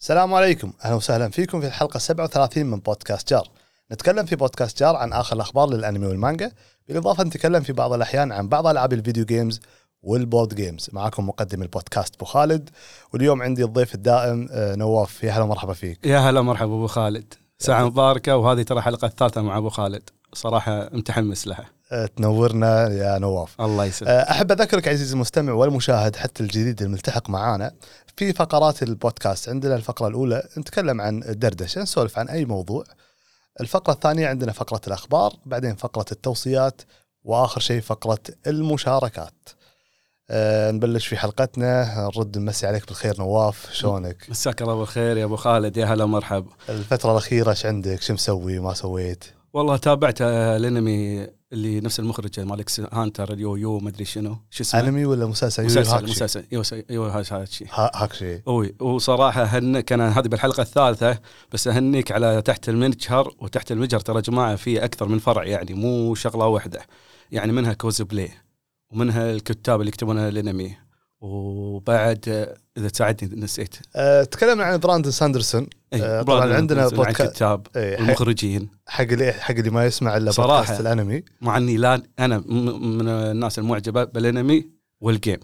السلام عليكم. أهلا وسهلا فيكم في الحلقة 37 من بودكاست جار. نتكلم في بودكاست جار عن آخر الأخبار للأنمي والمانجا. بالإضافة نتكلم في بعض الأحيان عن بعض ألعاب ال video games وال board games. معكم مقدم البودكاست أبو خالد. واليوم عندي الضيف الدائم آه، نواف. يا هلا ومرحبا فيك. يا هلا مرحبا أبو خالد. ساعة مباركة وهذه ترى الحلقة الثالثة مع أبو خالد. صراحة متحمس لها. تنورنا يا نواف. الله يسلمك. آه، أحب أذكرك عزيزي المستمع والمشاهد حتى الجديد الملتحق معانا في فقرات البودكاست. عندنا الفقرة الأولى نتكلم عن الدردشة نسولف عن أي موضوع. الفقرة الثانية عندنا فقرة الأخبار بعدين فقرة التوصيات وآخر شيء فقرة المشاركات. أه نبلش في حلقتنا. نرد نمسي عليك بالخير نواف شلونك؟ مساك الله بالخير يا أبو خالد يا هلا مرحبا الفترة الأخيرة إيش عندك؟ شو مسوي؟ ما سويت؟ والله تابعت آه، الانمي اللي نفس المخرج مال x Hunter اليو يو ما أدري شنو شو اسمه؟ أنمي ولا مسلسل؟ يو مسلسل؟ مسلسل. يو يو هذا الشيء ها- هاكشي. أوي. وصراحة هنك أنا هذه بالحلقة الثالثة بس اهنيك على تحت المجهر وتحت المجهر ترى جماعة في أكثر من فرع يعني مو شغلة واحدة. يعني منها كوز بلاي ومنها الكتاب اللي يكتبون الانمي. وبعد آه، إذا تساعدني نسيت. أه تكلمنا عن براندن ساندرسون. إيه، آه، طبعاً عندنا أندرسون عن بودكا- الكتاب حق- والمخرجين حق اللي حق اللي ما يسمع إلا. بودكاست الأنمي. مع إني لا أنا من الناس المعجبة بالأنمي والجيم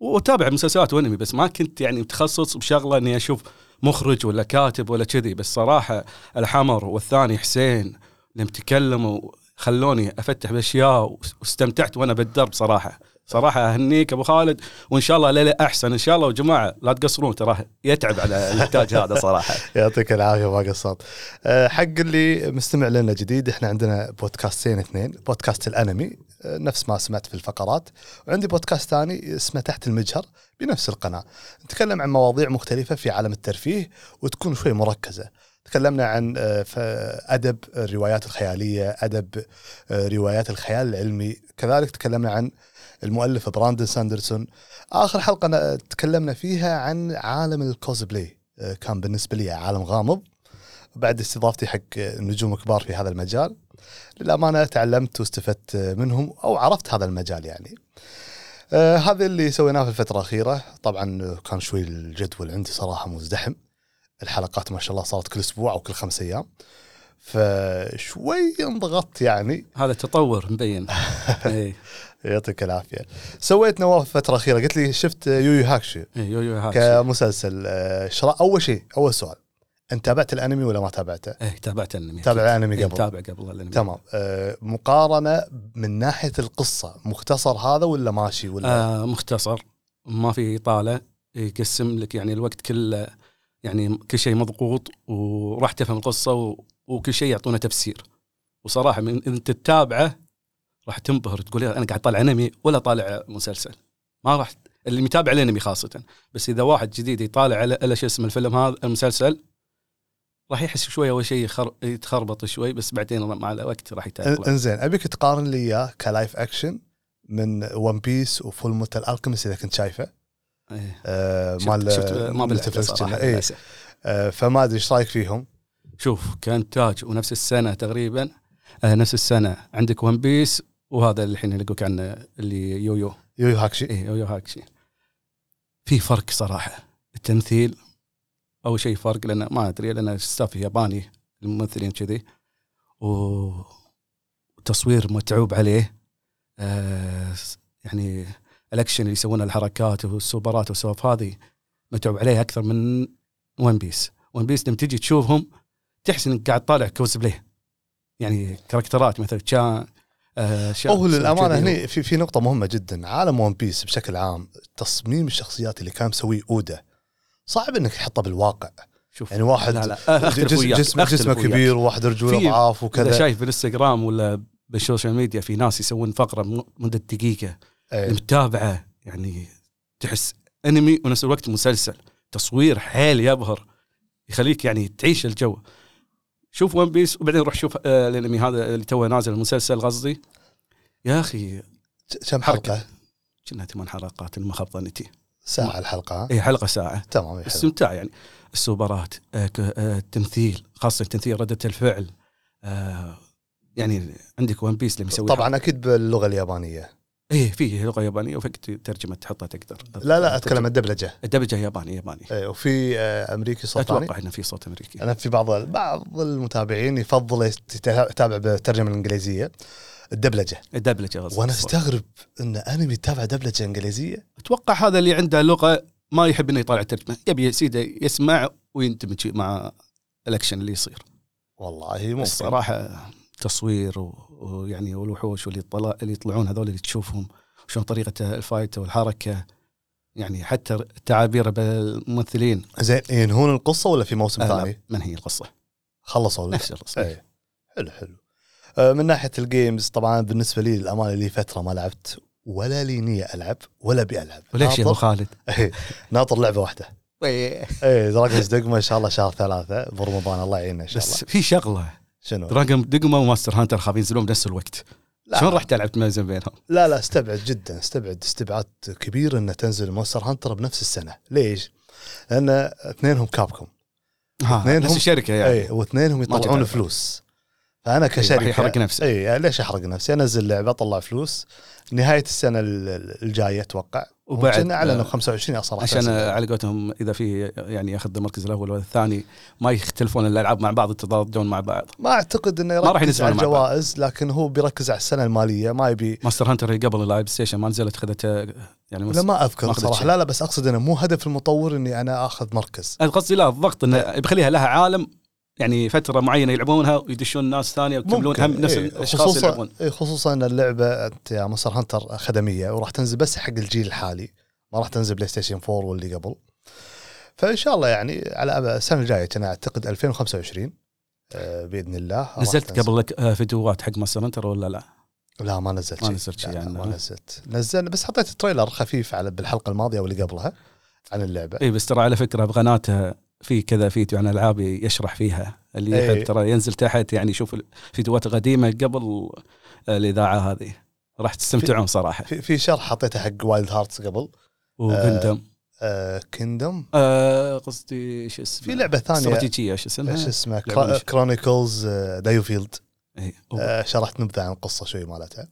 وأتابع مسلسلات وأنمي بس ما كنت يعني متخصص بشغلة إني أشوف مخرج ولا كاتب ولا كذي. بس صراحة الحمر والثاني حسين لما تكلموا خلوني أفتح بأشياء واستمتعت وأنا بالدرب صراحة. صراحة أهنيك أبو خالد وإن شاء الله ليلة أحسن. إن شاء الله وجماعه لا تقصرون ترى يتعب على الإنتاج هذا صراحة. يعطيك العافية ما قصرت أه حق اللي مستمع لنا جديد إحنا عندنا بودكاستين اثنين بودكاست الأنمي أه نفس ما سمعت في الفقرات. وعندي بودكاست ثاني اسمه تحت المجهر بنفس القناة. نتكلم عن مواضيع مختلفة في عالم الترفيه وتكون شوي مركزة. تكلمنا عن آه، أدب الروايات الخيالية أدب آه، روايات الخيال العلمي. كذلك تكلمنا عن المؤلف براندن ساندرسون. آخر حلقة تكلمنا فيها عن عالم الكوزبلاي آه، كان بالنسبة لي عالم غامض. بعد استضافتي حق نجوم كبار في هذا المجال. للأمانة تعلمت واستفدت منهم أو عرفت هذا المجال يعني. آه هذا اللي سويناه في الفترة الأخيرة. طبعا كان شوي الجدول عندي صراحة مزدحم. الحلقات ما شاء الله صارت كل أسبوع أو كل خمس أيام. فشوي انضغطت يعني. هذا تطور مبين. إيه. يعطيك العافية. سويت نواف الفترة الاخيره قلت لي شفت يويو هاكشي. إيه، يو يو هذا كمسلسل. آه، أول شيء أول سؤال. أنت تابعت الأنمي ولا ما تابعته؟ إيه تابعت الأنمي. تابع الأنمي إيه، قبل. تابع قبل الأنمي. تمام. آه، مقارنة من ناحية القصة مختصر هذا ولا ماشي ولا؟ آه مختصر. ما في طالع. يقسم لك يعني الوقت كله يعني كل شيء مضغوط وراح تفهم القصة و... وكل شيء يعطونا تفسير. وصراحة من انت تتابعه راح تنبهر تقول أنا قاعد طالع أنمي ولا طالع مسلسل. ما راح اللي متابع الأنمي خاصة. بس إذا واحد جديد يطالع على شو اسمه الفيلم هذا المسلسل راح يحس شوي أول شيء يخر... يتخربط شوي بس بعدين مع الوقت راح يتأقلم. إنزين أبيك تقارن لي إياه ك live action من One Piece و Fullmetal Alchemist إذا كنت شايفه. إيه. آه، شفت, مال شفت ما كنا. إيه. آه، فما أدري إيش رأيك فيهم. شوف كانتاج ونفس السنة تقريبا. آه نفس السنة. عندك One Piece وهذا الحين اللي عنه اللي يو يو يويو هاكشي. إيه يو يو هاكشي. في فرق صراحة. التمثيل أول شيء فرق لأن ما أدري لأن staff ياباني الممثلين كذي. وتصوير متعوب عليه. آه يعني الأكشن اللي يسوونه الحركات والسوبرات والسوالف هذه متعوب عليه أكثر من One Piece One Piece لما تجي تشوفهم تحس إنك قاعد طالع كوز بلاي يعني كاركترات مثل شا- هو للأمانة كذي. هني في في نقطة مهمة جدا عالم One Piece بشكل عام تصميم الشخصيات اللي كان مسويه أودا صعب إنك تحطه بالواقع شوف يعني واحد لا لا أختلف جسم جسمه وياك. كبير وواحد رجوله ضعاف وكذا شايف بالإنستغرام ولا بالسوشيال ميديا في ناس يسوون فقرة مده دقيقه إيه. المتابعة يعني تحس أنمي ونفس الوقت مسلسل تصوير حيل يبهر يخليك يعني تعيش الجو شوف One Piece وبعدين روح شوف آه الانمي هذا اللي توه نازل المسلسل قصدي. يا أخي كم حلقة؟ كنا ثمان حلقات ما خاب ظنيتي. ساعة الحلقة. ها؟ اي حلقة ساعة. تمام. استمتاع يعني. السوبرات آه ك- آه التمثيل خاصة تمثيل ردة الفعل. آه يعني عندك One Piece اللي مسوي طبعا أكيد باللغة اليابانية. إيه فيه لغة يابانية وفي ترجمة تحطها تقدر. لا لا أتكلم عن الدبلجة. الدبلجة ياباني ياباني إيه، وفي آه، أمريكي صوت أتوقع إنه في صوت أمريكي. أنا في بعض بعض المتابعين يفضل يت- يتابع بالترجمه الانجليزيه الدبلجة. الدبلجة. وأنا أستغرب إن أنمي يتابع دبلجة إنجليزية. أتوقع هذا اللي عنده لغة ما يحب إنه يطالع ترجمه يبي يا سيدي يسمع ويندمج مع الأكشن اللي يصير. والله ممكن صراحة تصوير ويعني والوحوش واللي يطلع اللي يطلعون هذول اللي تشوفهم شلون طريقة ال fight والحركة يعني حتى التعابير بالممثلين. زين ينهون القصة ولا في موسم ثاني؟ من هي القصة. خلصوا نفس القصة إيه. حلو حلو. آه، من ناحية ال games طبعا بالنسبة لي للأمانة لي فترة ما لعبت ولا لي نيه ألعب ولا أبي ألعب. وليش يا أبو خالد؟ إيه، ناطر لعبة واحدة. إيه. Dragon's Dogma إن شاء الله شهر ثلاثة برمضان الله يعيننا إن شاء الله. بس في شغلة. شنو؟ Dragon's Dogma و Monster Hunter خاف ينزلون بنفس الوقت لا. شلون رحت لعبت ميزن بينهم؟ لا لا استبعد جدا استبعد استبعاد كبير إنه تنزل Monster Hunter بنفس السنة ليش؟ لأن اثنينهم Capcom ها اثنينهم- نفس الشركة يعني اي واثنينهم يطلعون. فلوس فأنا راح كشركه يحرق نفسه. اي ليش أحرق نفسي؟ أنزل لعبة أطلع فلوس نهاية السنة ال- ال- الجاية أتوقع وبعد- أعلنوا 25 أصلا راح عشان. على قولتهم إذا في يعني ياخذ المركز الأول والثاني ما يختلفون الألعاب مع بعض يتضادون مع بعض ما أعتقد إنه ما راح يركز على. الجوائز لكن هو بيركز على السنة المالية ما يبي Monster Hunter هي قبل ال PlayStation ما نزلت خذت يعني لا ما أذكر ما صراحة شيء. لا لا بس أقصد إنه مو هدف المطور إني أنا آخذ مركز قصدي لا الضغط إنه بيخليها لها عالم يعني فترة معينة يلعبونها ويدشون ناس ثانية ويكملون هم نفس إيه، الأشخاص خصوصا يلعبون. إيه، خصوصا ان اللعبة أنت يا Monster Hunter خدميه وراح تنزل بس حق الجيل الحالي. ما راح تنزل PlayStation 4 واللي قبل. فإن شاء الله يعني على السنة الجاية أنا أعتقد 2025 آه، بإذن الله. نزلت. قبل لك آه، فيديوهات حق Monster Hunter ولا لا؟ لا ما نزلت ما شيء. نزلت شيء يعني. ما نزلت. نزل بس حطيت trailer خفيف على بالحلقة الماضية واللي قبلها عن اللعبة. اي بس ترى على فكرة بقناته في كذا فيديو عن ألعاب يشرح فيها اللي. يحب ترى ينزل تحت يعني يشوف الفيديوهات القديمه قبل الإذاعة هذه. راح تستمتعون صراحة. في, في شرح حطيته حق Wild Hearts قبل. و Kingdom آه Kingdom آه قصدي شو اسمه؟ في لعبة ثانية. استراتيجية شو اسمها؟ إيش اسمه؟ لعبة مش- Chronicles DioField. آه شرحت نبذة عن القصة شوي مالتها.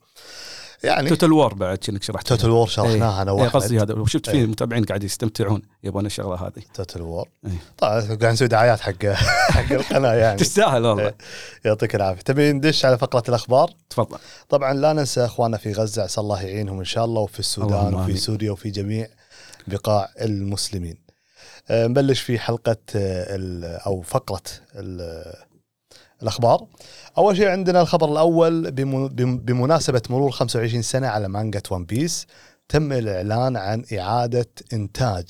يعني Total War بعد كأنك شرحت Total War شرحناها أنا إيه واحد. قصدي هذا. وشفت إيه. في متابعين قاعد يستمتعون يبون الشغلة هذه. Total War إيه. طبعا قاعد نسوي دعايات حق حق القناة يعني. تستاهل والله. إيه. يعطيك العافية. تبي ندش على فقرة الأخبار؟ تفضل. طبعا لا ننسى أخواننا في غزة عسى الله يعينهم إن شاء الله وفي السودان وفي. سوريا وفي جميع بقاع المسلمين. نبلش في حلقة آه، أو فقرة ال- الأخبار. أول شيء عندنا الخبر الأول بم- بم- بمناسبة مرور 25 سنة على مانجا One Piece تم الإعلان عن إعادة إنتاج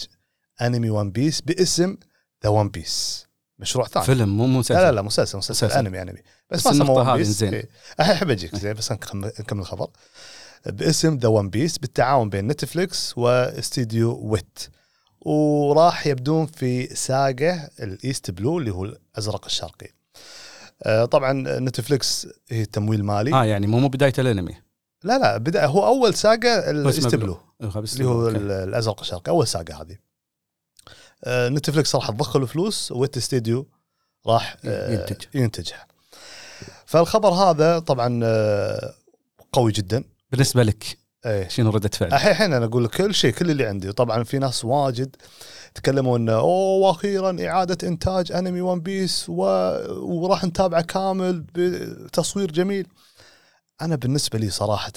أنمي One Piece باسم The One Piece مشروع ثاني. فيلم مو مسلسل. لا لا لا مسلسل مسلسل, مسلسل. أنمي أنمي. بس, بس ما سموه One هذه Piece زين. إيه. الحين أحب أجيك زين بس نكمل الخبر. باسم The One Piece بالتعاون بين Netflix واستديو Wit وراح يبدون في saga ال East Blue اللي هو الأزرق الشرقي. طبعا Netflix هي تمويل مالي. آه يعني مو مو بداية الانمي. لا لا بدا هو أول saga هو اسمه ال East Blue خلاص، اللي هو الأزرق الشرقي أول saga هذه. آه، Netflix راح تضخ فلوس Wit Studio راح آه، ينتج. ينتجها. فالخبر هذا طبعا آه، قوي جدا. بالنسبة لك إيه. شنو ردة فعل؟ الحين الحين أنا أقول لك كل شيء كل اللي عندي. طبعا في ناس واجد تكلموا انه أوه وأخيرا إعادة إنتاج أنمي One Piece و... وراح نتابعه كامل بتصوير جميل أنا بالنسبة لي صراحة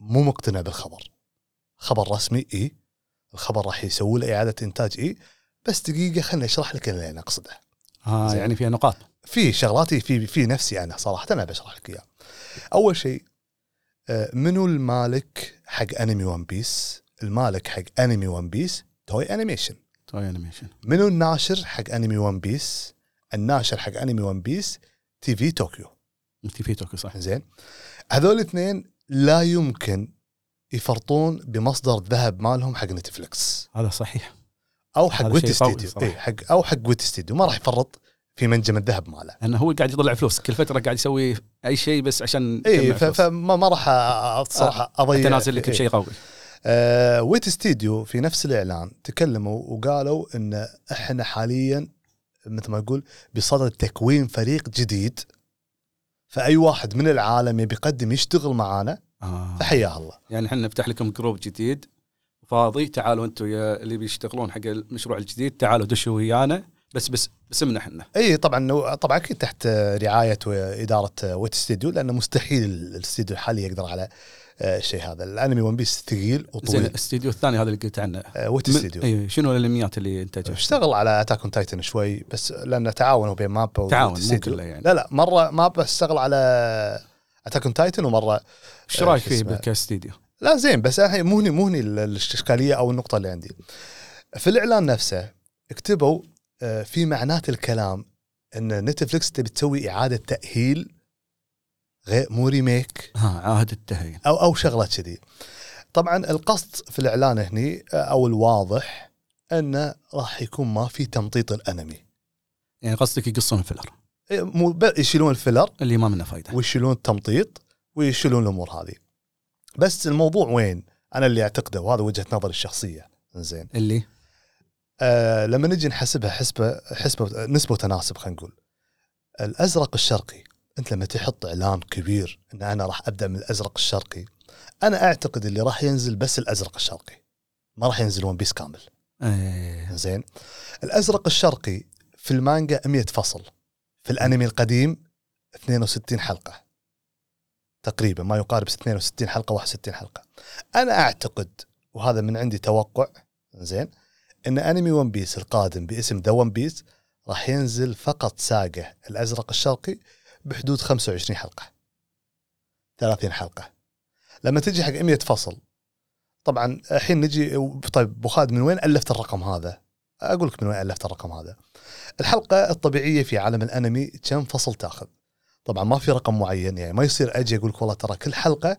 مو مقتنع بالخبر خبر رسمي إي الخبر راح يسوي له إعادة إنتاج إي بس دقيقة خليني أشرح لك اللي أنا أقصده آه. يعني فيها نقاط في شغلاتي في في نفسي أنا صراحة أنا بشرح لك إياها. أول شيء آه، منو المالك حق أنمي One Piece؟ المالك حق أنمي One Piece Toei Animation. Toei Animation منو الناشر حق انمي One Piece؟ الناشر حق انمي One Piece TV Tokyo. TV Tokyo صح زين؟ هذول الاثنين لا يمكن يفرطون بمصدر ذهب مالهم حق Netflix هذا صحيح أو حق Wit Studio. إيه حق أو حق Wit Studio ما راح يفرط في منجم الذهب ماله. لأنه هو قاعد يطلع فلوس كل فترة قاعد يسوي أي شيء بس عشان اي. فما ما راح صراحة اضيع تنازل لك إيه. بشيء قوي آه Wit Studio في نفس الإعلان تكلموا وقالوا إن إحنا حاليا مثل ما يقول بصدد تكوين فريق جديد فأي واحد من العالم يبي يقدم يشتغل معانا آه. فحياه الله يعني إحنا نفتح لكم group جديد فاضي تعالوا أنتم يا اللي بيشتغلون حق المشروع الجديد تعالوا دشوا ويانا بس بس باسمنا إحنا إي طبعا طبعا أكيد تحت رعاية واداره Wit Studio لأنه مستحيل الاستديو الحالي يقدر على الشيء هذا الأنمي One Piece ثقيل زين وطويل الاستديو الثاني هذا اللي قلت عنه آه، Wit Studio اي شنو الأنميات اللي انتجها؟ اشتغل على Attack on Titan شوي بس لأنه تعاونوا بين MAPPA تعاون مو. كله يعني لا لا مرة MAPPA اشتغل على Attack on Titan ومرة إيش رأيك فيه؟ كاستديو؟ لا زين بس الحين مو هني مو هني ال- الاشكالية أو النقطة اللي عندي. في الإعلان نفسه كتبوا آه، في معنات الكلام إن Netflix تبي تسوي إعادة تأهيل غير مو remake ها عهد التهيئ أو أو شغله كذي. طبعا القصد في الإعلان هني أو الواضح أنه راح يكون ما في تمطيط الأنمي. يعني قصدك يقصون ال filler إيه، مو يشيلون ال filler اللي ما منه فايدة ويشيلون التمطيط ويشيلون الأمور هذه. بس الموضوع وين؟ أنا اللي أعتقده وهذا وجهة نظري الشخصية. زين. اللي آه لما نجي نحسبها حسبه حسبه نسبة وتناسب خلينا نقول الأزرق الشرقي أنت لما تحط إعلان كبير إن أنا راح أبدأ من الأزرق الشرقي أنا أعتقد اللي راح ينزل بس الأزرق الشرقي ما راح ينزل One Piece كامل. إيه. زين؟ الأزرق الشرقي في المانجا 100 فصل في الأنمي القديم 62 حلقة. تقريبا ما يقارب 62 حلقة 61 حلقة. أنا أعتقد وهذا من عندي توقع زين إن أنمي One Piece القادم باسم The One Piece راح ينزل فقط saga الأزرق الشرقي بحدود 25 حلقة 30 حلقة لما تجي حق 100 فصل طبعا الحين نجي طيب ابو خالد من وين ألفت الرقم هذا؟ أقول لك من وين ألفت الرقم هذا. الحلقة الطبيعية في عالم الأنمي كم فصل تأخذ؟ طبعا ما في رقم معين يعني ما يصير أجي أقول لك والله ترى كل حلقة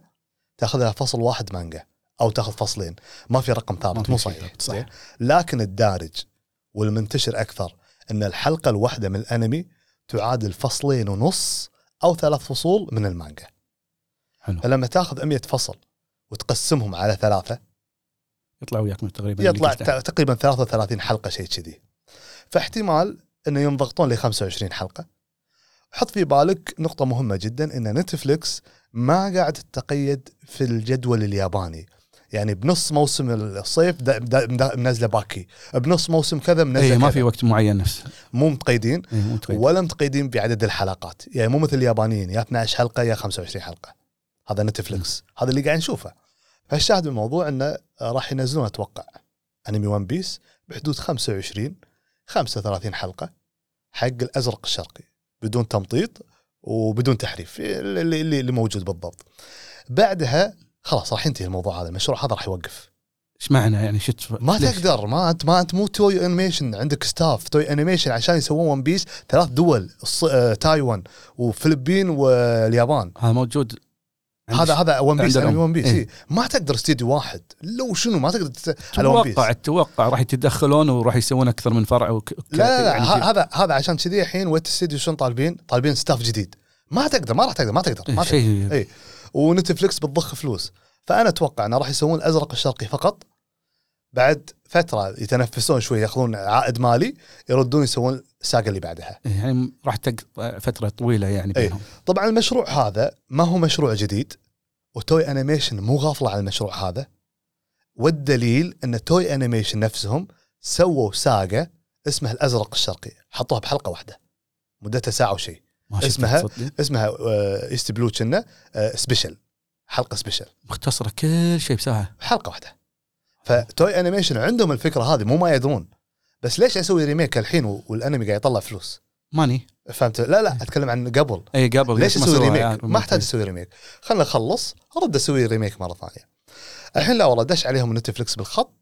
تأخذها فصل واحد مانجا أو تأخذ فصلين، ما في رقم ثابت مو صحيح ثابت، صح. زين؟ لكن الدارج والمنتشر أكثر إن الحلقة الواحدة من الأنمي تعادل فصلين ونص أو ثلاث فصول من المانجا. حلو. فلما تاخذ 100 فصل وتقسمهم على ثلاثة يطلع وياك تقريبا يطلع تقريبا 33 حلقة شيء كذي. فاحتمال إنه ينضغطون ل 25 حلقة. حط في بالك نقطة مهمة جدا إن نتفليكس ما قاعد تتقيد في الجدول الياباني. يعني بنص موسم الصيف دا- دا- دا- منزله باكي. بنص موسم كذا منزله إيه ما. في وقت معين نفسه مو متقيدين إيه مو تقيد. ولا متقيدين بعدد الحلقات. يعني مو مثل اليابانيين يا 12 حلقة يا 25 حلقة. هذا نتفلكس هذا اللي قاعد نشوفه. فالشاهد بالموضوع إنه راح ينزلون أتوقع أنمي ون بيس بحدود 25 35 حلقة حق الأزرق الشرقي. بدون تمطيط وبدون تحريف. اللي, اللي موجود بالضبط. بعدها خلاص راح ينتهي الموضوع هذا. المشروع هذا راح يوقف. إيش معنى يعني؟ شت ما ليش؟ تقدر ما انت ما انت مو توي انيميشن عندك ستاف توي انيميشن عشان يسوون ون بيس ثلاث دول الص... آه، تايوان وفلبين واليابان. هذا موجود هذا هذا ون بيس. انمي ون بيس إيه. ما تقدر استديو واحد. لو شنو؟ ما تقدر تت... توقع أتوقع راح يتدخلون وراح يسوون أكثر من فرع وك... لا لا, لا يعني هذا هذا عشان كذي الحين ويت استديو شنو طالبين؟ طالبين ستاف جديد. ما تقدر ما راح تقدر ما تقدر ما إيه، تقدر. شيء. ونتفلكس بتضخ فلوس. فأنا أتوقع إنه راح يسوون الازرق الشرقي فقط. بعد فترة يتنفسون شوي يأخذون عائد مالي يردون يسوون الساقة اللي بعدها. إيه، يعني راح تقطع فترة طويلة يعني إيه. بينهم. طبعا المشروع هذا ما هو مشروع جديد و Toei Animation مو غافلة عن المشروع هذا. والدليل إن Toei Animation نفسهم سووا ساقة اسمها الأزرق الشرقي حطوها بحلقة واحدة مدتها ساعة وشيء اسمها-؟ اسمها آه، East Blue كنا آه، special حلقة special مختصرة كل شيء بساعة. حلقة واحدة. ف Toei Animation عندهم الفكرة هذه مو ما يدرون. بس ليش أسوي remake الحين والانمي قاعد يطلع فلوس؟ money. فهمت؟ لا لا أتكلم عن قبل. اي قبل ليش أسوي remake يعني ما أحتاج أسوي remake خلنا نخلص أرد أسوي remake مرة ثانية. الحين لا والله دش عليهم نتفلكس بالخط.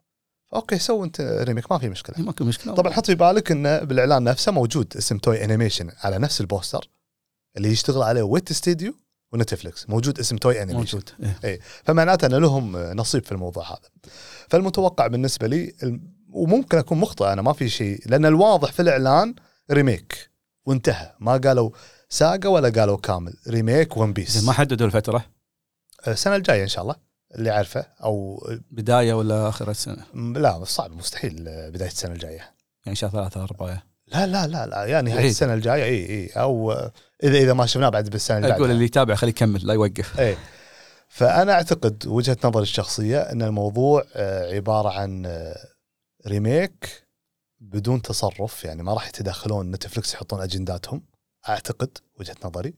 okay سوي أنت remake ما في مشكلة. ماكو مشكلة. طبعا حط في بالك انه بالإعلان نفسه موجود اسم Toei Animation على نفس البوستر اللي يشتغل عليه Wit Studio ونتفلكس موجود اسم Toei Animation. موجود إيه. فمعناته ان لهم نصيب في الموضوع هذا. فالمتوقع بالنسبة لي وممكن أكون مخطئ أنا ما في شيء لأن الواضح في الإعلان remake. وانتهى. ما قالوا ساقة ولا قالوا كامل. remake One Piece. ما حددوا الفترة. السنة الجاية إن شاء الله. اللي عارفه أو بداية ولا آخر السنة؟ لا صعب مستحيل بداية السنة الجاية. يعني شهر ثلاثة أربعة. لا لا لا لا يعني هاي بعيد. السنة الجاية إي إي أو إذا إذا ما شفناه بعد بالسنة أقول بعدها. اللي يتابع خليه يكمل لا يوقف. إي. فأنا أعتقد وجهة نظري الشخصية إن الموضوع آه، عبارة عن آه، remake بدون تصرف يعني ما راح يتدخلون نتفلكس يحطون أجنداتهم أعتقد وجهة نظري.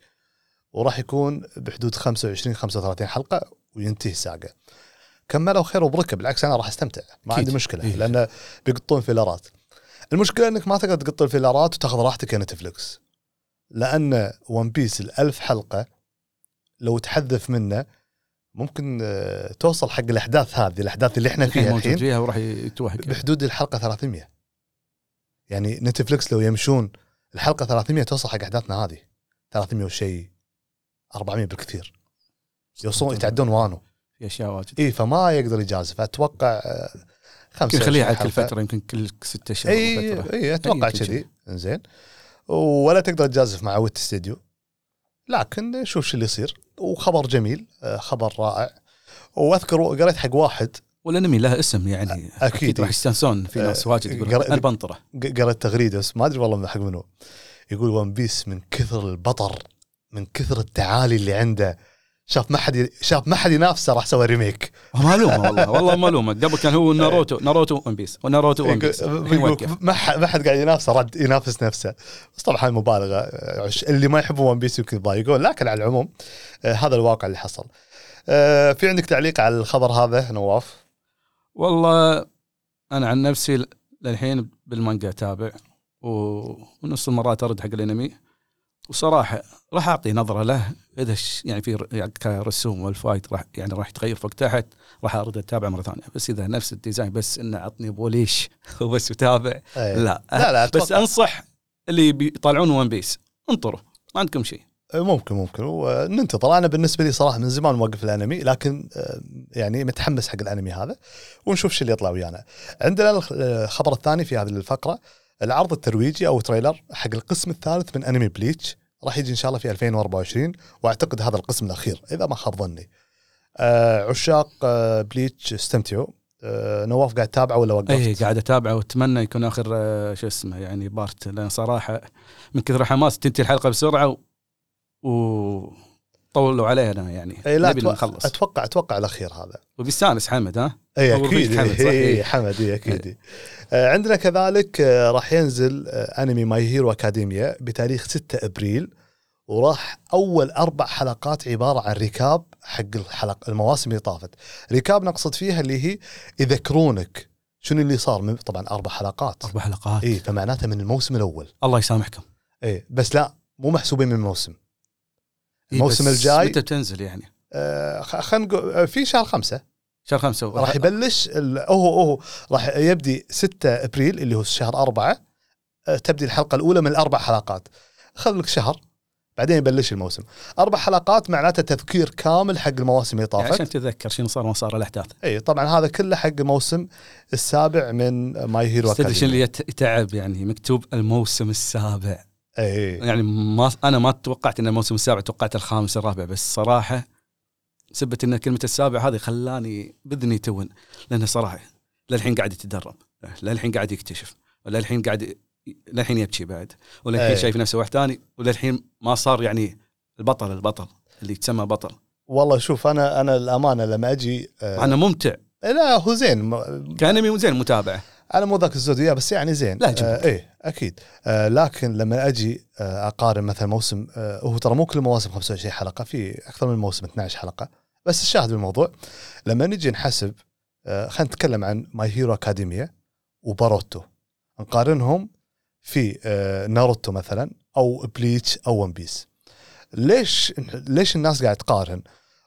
وراح يكون بحدود 25 35 حلقة وينتهي الساقه كملوا خير وبركه بالعكس أنا راح أستمتع. ما. عندي مشكلة إيه. لأن بيقطون filler ات المشكلة إنك ما تقدر تقط ال filler ات وتاخذ راحتك يا نتفلكس لأن One Piece الألف حلقة لو تحذف منه ممكن آه، توصل حق الأحداث هذه الأحداث اللي إحنا الحين فيها الحين فيها وراح يتوهق بحدود الحلقة 300 يعني نتفلكس لو يمشون الحلقة 300 توصل حق أحداثنا هذه. 300 وشيء 400 بالكثير. يوصلون يتعدون وانو. في أشياء واجد. اي فما يقدر يجازف. أتوقع آه، خمسة يخليها على كل. فترة يمكن كل ست أشهر اي. اي أتوقع يمكن كذي. زين ولا تقدر تجازف مع Wit Studio لكن شوف شو اللي يصير. وخبر جميل آه، خبر رائع. وأذكر قريت حق واحد. والأنمي له اسم يعني أكيد. راح يستانسون. في ناس آه، واجد يقول أنا بنطره ق- قريت تغريدة بس ما أدري والله من حق منو. يقول One Piece من كثر البطر من كثر التعالي اللي عنده. شاف ما حد شاف ما حد ينافسه راح سوى remake معلومة والله والله معلومة. قبل كان هو ناروتو ناروتو One Piece وناروتو One Piece ما ما حد قاعد ينافسه رد ينافس نفسه. بس طبعا مبالغة عش- اللي ما يحبون One Piece يمكن يضايقون لكن على العموم آه، هذا الواقع اللي حصل. آه، في عندك تعليق على الخبر هذا نواف؟ والله أنا عن نفسي للحين بالمانجا أتابع ونص المرات أرد حق الأنمي. وصراحة راح أعطي نظرة له إذا يعني في يعني كرسوم وال fight راح يعني راح يتغير فوق تحت راح أرد أتابع مرة ثانية. بس إذا نفس ال design بس إنه عطني polish وبس وتابع إيه. لا. لا لا بس أتوقع أنصح اللي بيطالعون One Piece انطروا ما عندكم شيء. ممكن ممكن. وننتظر أنا بالنسبة لي صراحة من زمان موقف الأنمي لكن آه، يعني متحمس حق الأنمي هذا ونشوف شو اللي يطلع ويانا. عندنا الخ- الخبر الثاني في هذه الفقرة. العرض الترويجي أو trailer حق القسم الثالث من أنمي Bleach راح يجي إن شاء الله في 2024 وأعتقد هذا القسم الأخير إذا ما خاب ظني. آه، عشاق آه، Bleach استمتعوا. آه، نواف قاعد تتابعه ولا وقفت؟ اي قاعد أتابعه وأتمنى يكون آخر آه، شو اسمه يعني part لأن صراحة من كثر حماس تنتهي الحلقة بسرعة و, و... طولوا علينا يعني. اي لا أتوقع, نخلص. أتوقع أتوقع الأخير هذا. وبيستانس حمد ها؟ اي أكيد رفيق حمد، صح؟ اي إيه. حمد اي أكيد. آه، عندنا كذلك آه، راح ينزل آه، أنمي My Hero Academia بتاريخ 6 أبريل وراح أول أربع حلقات عبارة عن recap حق الحلق المواسم اللي طافت. recap نقصد فيها اللي هي يذكرونك شنو اللي صار من طبعا أربع حلقات. أربع حلقات. اي فمعناته من الموسم الأول. الله يسامحكم. اي بس لا مو محسوبين من الموسم. إيه، الموسم بس الجاي- متى بتنزل يعني؟ آه، خلينا نقول في شهر خمسة. شهر خمسة. راح يبلش هو هو راح يبدي 6 أبريل اللي هو شهر أربعة. آه، تبدي الحلقة الأولى من الأربع حلقات. خذ لك شهر بعدين يبلش الموسم. أربع حلقات معناته تذكير كامل حق المواسم اللي يعني طافت. عشان تتذكر شنو صار وما صار الأحداث. اي طبعا هذا كله حق الموسم السابع من My Hero شنو اللي يتعب يعني؟ مكتوب الموسم السابع. اي يعني ما أنا ما توقعت إن الموسم السابع توقعت الخامس الرابع بس صراحة سبة إن كلمه السابع هذه خلاني بإذني تون لأنه صراحة للحين قاعد يتدرب للحين قاعد يكتشف وللحين قاعد للحين يبكي بعد وللحين أي. شايف نفسه واحد ثاني وللحين ما صار يعني البطل البطل اللي يتسمى بطل. والله شوف أنا أنا الأمانة لما أجي آه انه ممتع. لا هو زين كأنمي زين متابعه أنا مو ذاك الزود بس يعني زين. لا، جميل. آه إيه أكيد. آه لكن لما أجي آه أقارن مثلا موسم آه هو ترى مو كل المواسم 25 حلقة في أكثر من موسم 12 حلقة. بس الشاهد بالموضوع لما نجي نحسب آه خلينا نتكلم عن My Hero Academia وبوروتو. نقارنهم في آه ناروتو مثلا أو بليتش أو One Piece. ليش ليش الناس قاعد تقارن؟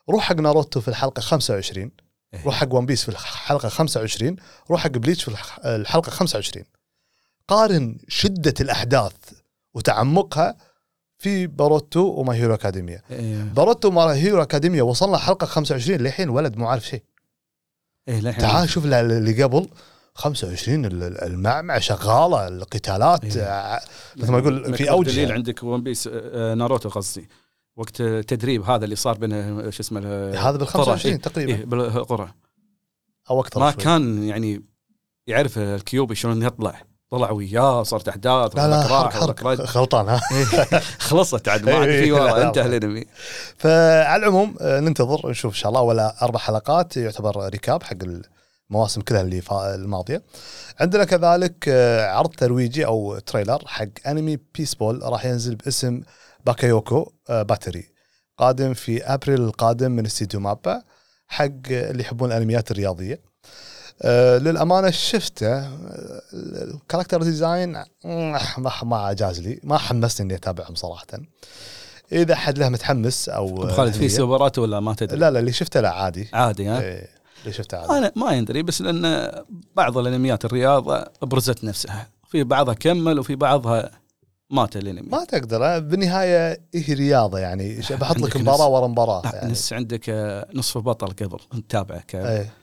روح حق ناروتو في الحلقة 25 إيه. روح حق One Piece في الحلقة 25 روح حق بليتش في الح- الحلقة 25 قارن شدة الأحداث وتعمقها في بوروتو و My Hero Academia إيه. بوروتو و My Hero Academia وصلنا حلقة 25 للحين ولد مو عارف شيء إيه للحين تعال شوف اللي قبل 25 ال- ال- المعمعة شغالة القتالات إيه. آه، مثل ما يقول في اوجه دليل. عندك One Piece آه، ناروتو قصدي وقت التدريب هذا اللي صار بين آه، شو اسمه هذا بال 25 تقريبا إيه بالقرى أو أكثر ما شوي. كان يعني يعرف الكيوبي شلون يطلع طلع وياه صارت احداث لا لا حرق. حرق غلطان ها إيه، خلصت عاد ما عاد إيه، في ورا لا. انتهى الأنمي فعلى العموم آه، ننتظر نشوف إن شاء الله ولا أربع حلقات يعتبر recap حق المواسم كلها اللي الماضية. عندنا كذلك آه، عرض ترويجي أو trailer حق أنمي بيس بول راح ينزل باسم بوكياكو آه، Battery قادم في أبريل القادم من استديو MAPPA حق اللي يحبون الأنميات الرياضية. آه، للأمانة شفته آه، ال character design آه، ما ما جاز لي ما حمسني إني أتابعهم صراحة. إذا حد له متحمس أو خالد في. سوبرات ولا ما تدري؟ لا لا اللي شفته لا عادي عادي ها؟ إيه، اللي شفته عادي أنا ما يندري بس لأن بعض الأنميات الرياضه أبرزت نفسها في بعضها كمل وفي بعضها مات الأنمي ما تقدر بالنهاية هي رياضة يعني بحط لك مباراة ورا مباراة يعني عندك آه، نصف بطل قبل نتابعه ك- إيه.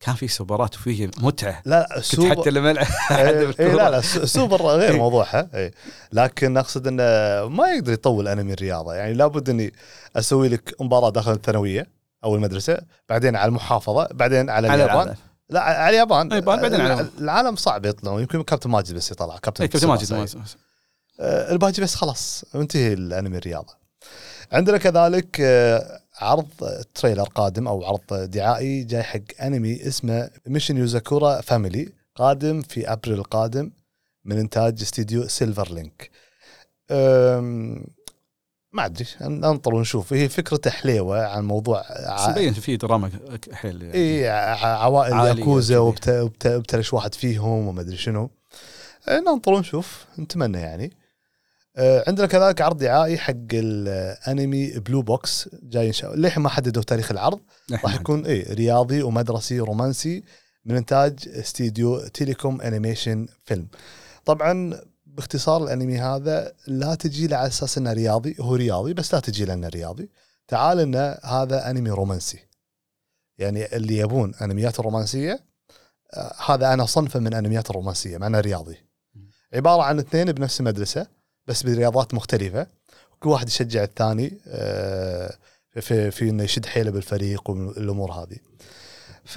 كان في سوبرات وفيه متعة. لا كنت سوبر حتى الملعب إيه إيه لا لا س- سوبر غير موضوعها إيه. لكن أقصد إنه ما يقدر يطول انمي الرياضه يعني لابد إني أسوي لك مباراة داخل الثانوية أو المدرسة بعدين على المحافظة بعدين على, على اليابان. لا على اليابان. اليابان، بعدين على. العالم. صعب يطلعون. يمكن كابتن ماجد بس يطلع كابتن إيه، كابتن ماجد آه، الباقي بس خلاص انتهي الأنمي الرياضة. عندنا كذلك آه، عرض trailer قادم أو عرض دعائي جاي حق أنمي اسمه Mission يوزاكورا Family قادم في أبريل القادم من إنتاج استديو Silver Link. ما أدري ننطر ونشوف هي فكرته حليوة عن موضوع بس ع... مبين فيه دراما حيل يعني. إي عوائل ياكوزا وبتلش واحد فيهم وما أدري شنو آه، ننطر ونشوف نتمنى يعني عندنا كذلك عرض دعائي حق الانمي Blue Box جاي إن شاء الله للحين ما حددوا تاريخ العرض. راح يكون إي رياضي ومدرسي رومانسي من إنتاج استديو Telecom Animation Film. طبعا باختصار الانمي هذا لا تجي له على أساس إنه رياضي هو رياضي بس لا تجي لأنه رياضي. تعال انه هذا انمي رومانسي. يعني اللي يبون انميات الرومانسيه آه، هذا أنا صنفه من انميات الرومانسيه مع انه رياضي عبارة عن اثنين بنفس المدرسة بس برياضات مختلفة. كل واحد يشجع الثاني آه، في في إنه يشد حيله بالفريق والأمور هذه. ف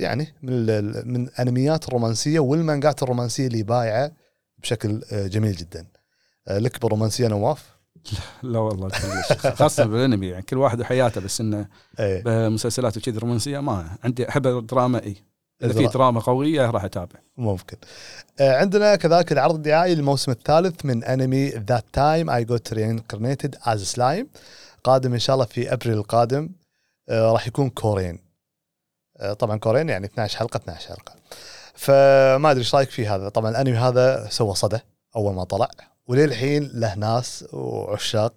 يعني من من أنميات الرومانسية والمانجات الرومانسية اللي بايعة بشكل آه، جميل جدا. آه، لك بالرومانسية نواف؟ لا والله خاصة بالأنمي يعني كل واحد وحياته بس إنه إيه. بمسلسلات وكذي رومانسية ما عندي أحب الدراما إي. إذا في دراما قوية راح أتابع. ممكن. آه، عندنا كذلك العرض الدعائي للموسم الثالث من انمي That Time I Got Reincarnated as Slime قادم إن شاء الله في أبريل القادم. آه، راح يكون كورين. آه، طبعا كورين يعني 12 حلقة 12 حلقة. فما أدري إيش رأيك في هذا. طبعا الأنمي هذا سوى صدى أول ما طلع وللحين له ناس وعشاق.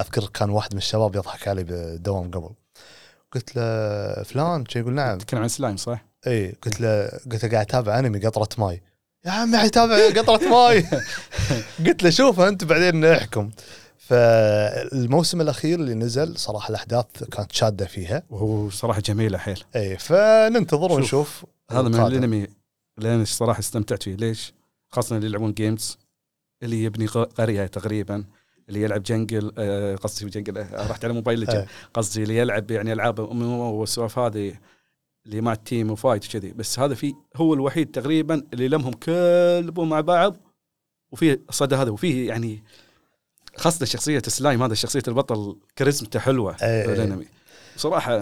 أذكر كان واحد من الشباب يضحك علي بالدوام قبل. قلت له فلان شي يقول نعم. تتكلم عن سلايم صح؟ اي قلت له قلت له قاعد أتابع أنمي قطرة ماي. يا عمي حيتابع قطرة ماي. قلت له شوف أنت بعدين احكم فالموسم الأخير اللي نزل صراحة الأحداث كانت شادة فيها. وهو صراحة جميلة حيل. اي فننتظر شوف، ونشوف هذا من. الأنمي اللي أنا صراحة استمتعت فيه. ليش؟ خاصة اللي يلعبون games اللي يبني قرية تقريبا اللي يلعب jungle آه، قصدي jungle آه، رحت على Mobile Legend إيه. قصدي اللي يلعب يعني ألعاب MMO والسوالف هذه. اللي مع ال team و fight وكذي بس هذا في هو الوحيد تقريبا اللي لمهم كلهم مع بعض وفيه صدى هذا وفيه يعني خاصة شخصية سلايم هذا شخصية البطل كاريزمته حلوة إيه. الانمي صراحة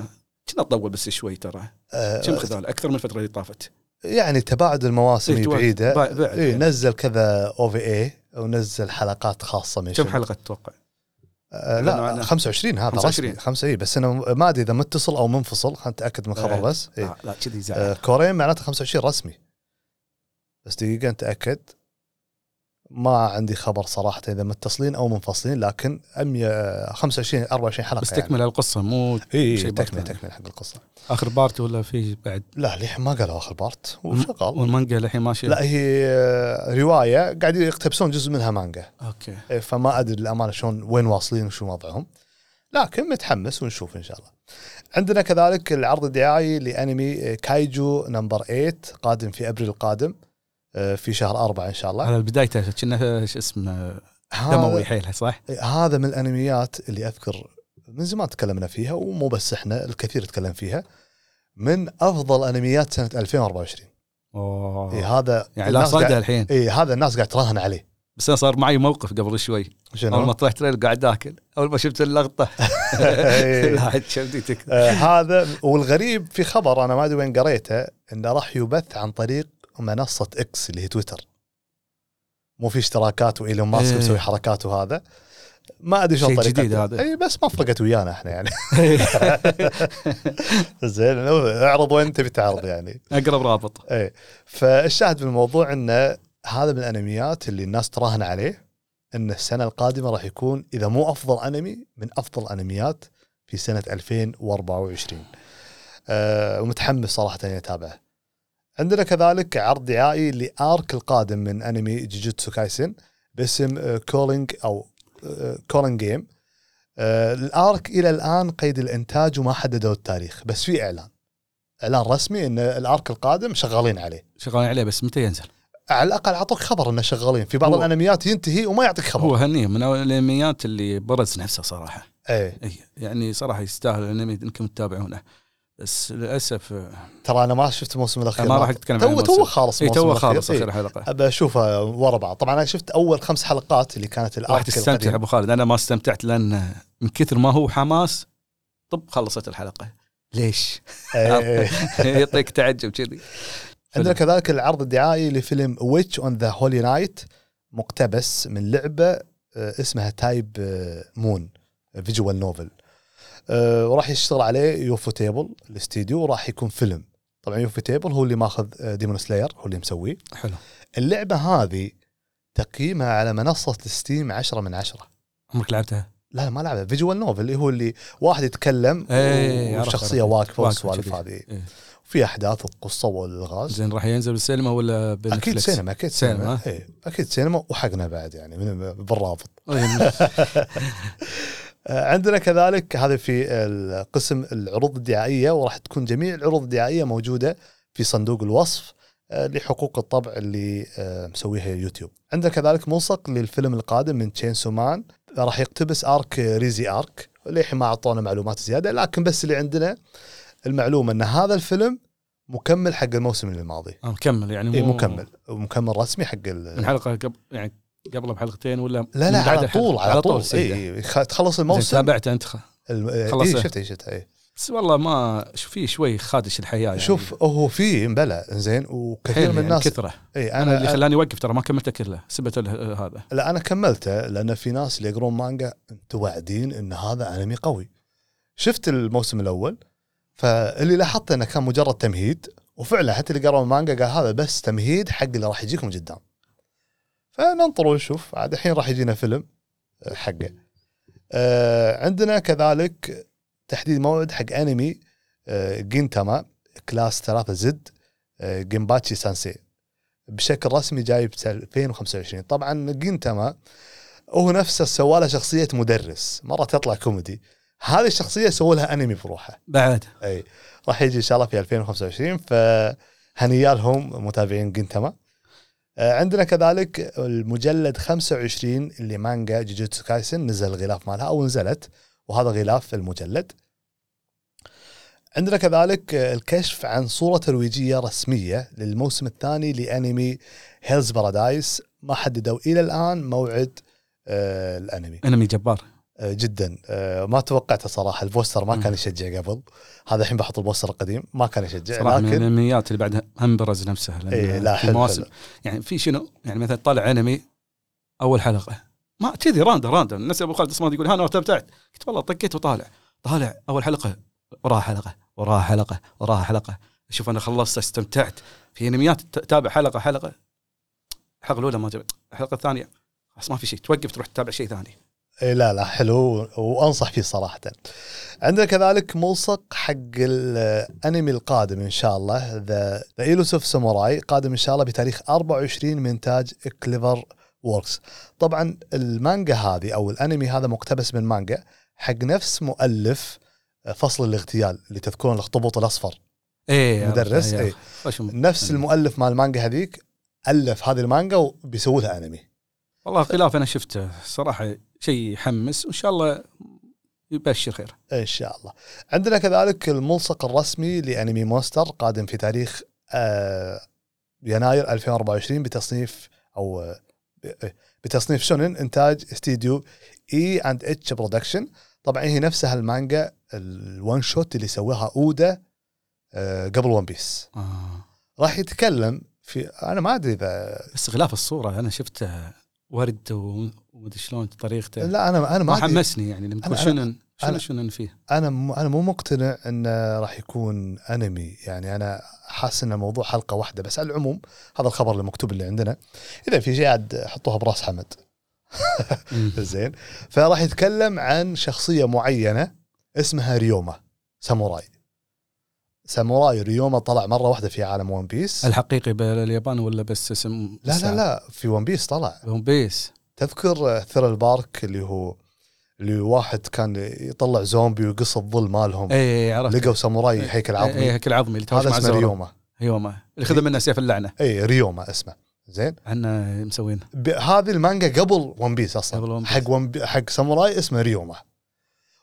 كنا نطول بس شوي ترى آه، كم خذا لأكثر من الفترة اللي طافت يعني تباعد المواسم إيه،. بعيدة. اي نزل كذا أو في اي ونزل حلقات خاصة من كم. حلقة تتوقع؟ آه لا أنا- 25 هذا 25. 25 5 اي بس أنا ما أدري إذا متصل أو منفصل خلينا نتاكد من الخبر إيه. بس إيه. لا لا كذي آه، زعل كورين معناته 25 رسمي بس دقيقة نتأكد ما عندي خبر صراحة إذا متصلين أو منفصلين لكن 100 25 24 حلقة بس تكمل القصة مو يعني. شيء تكمل. تكمل حق القصة. آخر part ولا في بعد؟ لا للحين ما قالوا آخر part وشغال. والمانجا الحين ماشية؟ لا هي آه، رواية قاعد يقتبسون جزء منها مانجا. okay. إيه، فما أدري للأمانة شلون وين واصلين وشو وضعهم. لكن متحمس ونشوف إن شاء الله. عندنا كذلك العرض الدعائي لأنمي آه، كايجو number 8 قادم في أبريل القادم. في شهر أربعة إن شاء الله. على بدايته كنا شو اسمه هذا- دموي حيل صح؟ هذا من الأنميات اللي أذكر من زمان تكلمنا فيها ومو بس إحنا الكثير تكلم فيها من أفضل أنميات سنة 2024 أوه. إيه هذا يعني لا الناس صدى قاعد- الحين. اي هذا الناس قاعد تراهن عليه. بس أنا صار معي موقف قبل شوي. أول ما شنو؟ طلعت تريل قاعد آكل. أول ما شفت اللقطة. إيه. آه هذا والغريب في خبر أنا ما أدري وين قريته إنه راح يبث عن طريق منصة إكس اللي هي تويتر مو في اشتراكات وإيلون ماسك إيه. مسوي حركات وهذا. ما أدري شلون طريقته جديد هذا. اي بس ما فرقت ويانا إحنا يعني. زين اعرض وين تبي تعرض يعني. أقرب رابط. إيه فالشاهد بالموضوع انه هذا من الأنميات اللي الناس تراهن عليه إن السنة القادمة راح يكون إذا مو أفضل أنمي من أفضل الأنميات في سنة 2024 أه ومتحمس صراحة إني أتابعه. عندنا كذلك عرض دعائي ل arc القادم من أنمي جوجوتسو كايسن باسم culling أو culling game ال arc إلى الآن قيد الإنتاج وما حددوا التاريخ بس في إعلان. إعلان رسمي إن ال arc القادم شغالين عليه. شغالين عليه بس متى ينزل؟ على الأقل أعطوك خبر إنه شغالين. في بعض الأنميات ينتهي وما يعطيك خبر. هو هنيه من الأنميات اللي برز نفسه صراحة. إيه. اي يعني صراحة يستاهل الأنمي إنكم تتابعونه. بس للأسف آه، ترى أنا ما شفت الموسم الأخير ما راح أتكلم تو. تو خالص إي تو. خالص. آخر حلقة أبى اشوفها ورا بعض طبعا أنا شفت أول خمس حلقات اللي كانت راح الارك تستمتع القديم. أبو خالد أنا ما استمتعت لأن من كثر ما هو حماس طب خلصت الحلقة ليش؟ يعطيك تعجب كذي عندنا كذلك العرض الدعائي لفيلم Witch on the Holy Night مقتبس من لعبة آه، اسمها Type-Moon visual novel آه، وراح يشتغل عليه يوفو تيبل الاستديو وراح يكون فيلم طبعا يوفو تيبل هو اللي ماخذ ديمون سلاير هو اللي مسويه حلو اللعبة هذه تقييمها على منصة ستيم 10 من 10 عمرك لعبتها؟ لا ما لعبه visual novel اللي هو اللي واحد يتكلم إيه، عرفت، وشخصيه عرفت. واقفة والسوالف. هذه إيه. وفي أحداث وقصه والغاز زين راح ينزل بالسينما ولا أكيد بنتفلكس؟ سينما أكيد سينما، سينما أكيد سينما وحقنا بعد يعني من بالرابط إيه. آه، عندنا كذلك هذا في القسم العروض الدعائية وراح تكون جميع العروض الدعائية موجودة في صندوق الوصف آه، لحقوق الطبع اللي آه، مسويها يوتيوب. عندنا كذلك ملصق للفيلم القادم من تشينسو مان راح يقتبس arc ريزي arc للحين ما أعطونا معلومات زيادة لكن بس اللي عندنا المعلومة إن هذا الفيلم مكمل حق الموسم الماضي. آه، مكمل يعني اي مو مكمل مكمل رسمي حق ال- من حلقة قبل يعني قبل بحلقتين ولا لا لا على؟ طول على طول. اي خ- تخلص زين الموسم تابعت أنت خ- الم... خلصت. اي شفت شفت اي بس والله ما شو في شوي خادش الحياة يعني. شوف هو في مبلى زين وكثير من يعني الناس كثرة. اي أنا, أنا اللي خلاني أوقف ترى ما كملته كله سبت ال- هذا. لا أنا كملته لأن في ناس اللي يقرون مانجا أنتم واعدين إن هذا أنمي قوي. شفت الموسم الأول فاللي لاحظت إنه كان مجرد تمهيد وفعلا حتى اللي قرأوا المانجا قال هذا بس تمهيد حق اللي راح يجيكم قدام. فننطر ونشوف. عاد الحين راح يجينا فيلم آه، حقه. آه عندنا كذلك تحديد موعد حق أنمي آه جينتاما class 3 Z آه جيمباتشي سانسي. بشكل رسمي جاي ب 2025 طبعا جينتاما هو نفسه سوى له شخصية مدرس. مرة تطلع كوميدي. هذه الشخصية سووا لها أنمي بروحها بعد. أي. راح يجي إن شاء الله في 2025 فهنيا لهم متابعين جنتما آه، عندنا كذلك المجلد 25 اللي مانجا جوجوتسو كايسن نزل الغلاف مالها أو نزلت وهذا غلاف المجلد. عندنا كذلك آه، الكشف عن صورة ترويجية رسمية للموسم الثاني لأنمي هيلز بارادايس ما حددوا إلى الآن موعد آه، الأنمي. أنمي جبار. آه، جدا. آه، ما توقعته صراحة. البوستر ما كان يشجع قبل. هذا الحين بحط البوستر القديم. ما كان يشجع. صراحة من لكن الانميات اللي بعدها هم برز نفسه لأن إيه لا في حلو, مواسم. يعني في شنو؟ يعني مثلا طالع أنمي أول حلقة. ما كذي راندم راندم. الناس أبو خالد الصماد يقول ها أنا استمتعت قلت والله طقيت وطالع. طالع أول حلقة وراها حلقة وراها حلقة وراها حلقة. شوف أنا خلصت استمتعت. في أنميات تتابع حلقة حلقة. الحلقة الأولى ما جبت الحلقة الثانية خلاص ما في شيء. توقف تروح تتابع شيء ثاني. إيه لا لا حلو وأنصح فيه صراحة. عندنا كذلك ملصق حق الأنمي القادم إن شاء الله The The Elusive Samurai قادم إن شاء الله بتاريخ 24 من انتاج كلوفر ووركس طبعا المانجا هذه أو الأنمي هذا مقتبس من مانجا حق نفس مؤلف فصل الاغتيال اللي تذكرون الاخطبوط الأصفر. إيه مدرس، م- نفس المؤلف مال المانجا هذيك ألف هذه المانجا وبيسوي لها أنمي. والله خلاف أنا شفته صراحة شيء يحمس وإن شاء الله يبشر خير إن شاء الله. عندنا كذلك الملصق الرسمي لأنمي مونستر قادم في تاريخ آه يناير 2024 بتصنيف أو آه، بتصنيف شونن إنتاج استديو E&H Production طبعا هي نفسها المانجا ال one shot اللي سواها أودا آه، قبل ون بيس آه. راح يتكلم في أنا ما أدري إذا بس غلاف الصورة أنا شفته ورد ومدري شلون طريقته. لا أنا أنا ما. حمسني يعني لما تقول شنن شنو شنن فيه؟ أنا م- أنا مو مقتنع انه راح يكون أنمي. يعني أنا حاسس انه موضوع حلقة واحدة بس على العموم هذا الخبر المكتوب اللي عندنا. إذا في شيء عاد حطوها براس حمد. زين. فراح يتكلم عن شخصية معينة اسمها ريوما ساموراي. ساموراي ريوما طلع مرة واحدة في عالم ون بيس الحقيقي باليابان ولا بس اسم لا لا لا في ون بيس طلع. ون بيس تذكر ثريلر بارك اللي هو اللي واحد كان يطلع زومبي ويقص الظل مالهم. اي اي عرفت. لقوا ساموراي إيه، هيكل اي عظمي. هيكل عظمي اللي هذا اسمه ريوما. ريوما. اللي خذ منه سيف اللعنة. اي ريوما اسمه. زين؟ أحنا مسوين. هذه المانجا قبل ون بيس أصلا. قبل ون بيس. حق ون بي حق ساموراي اسمه ريوما.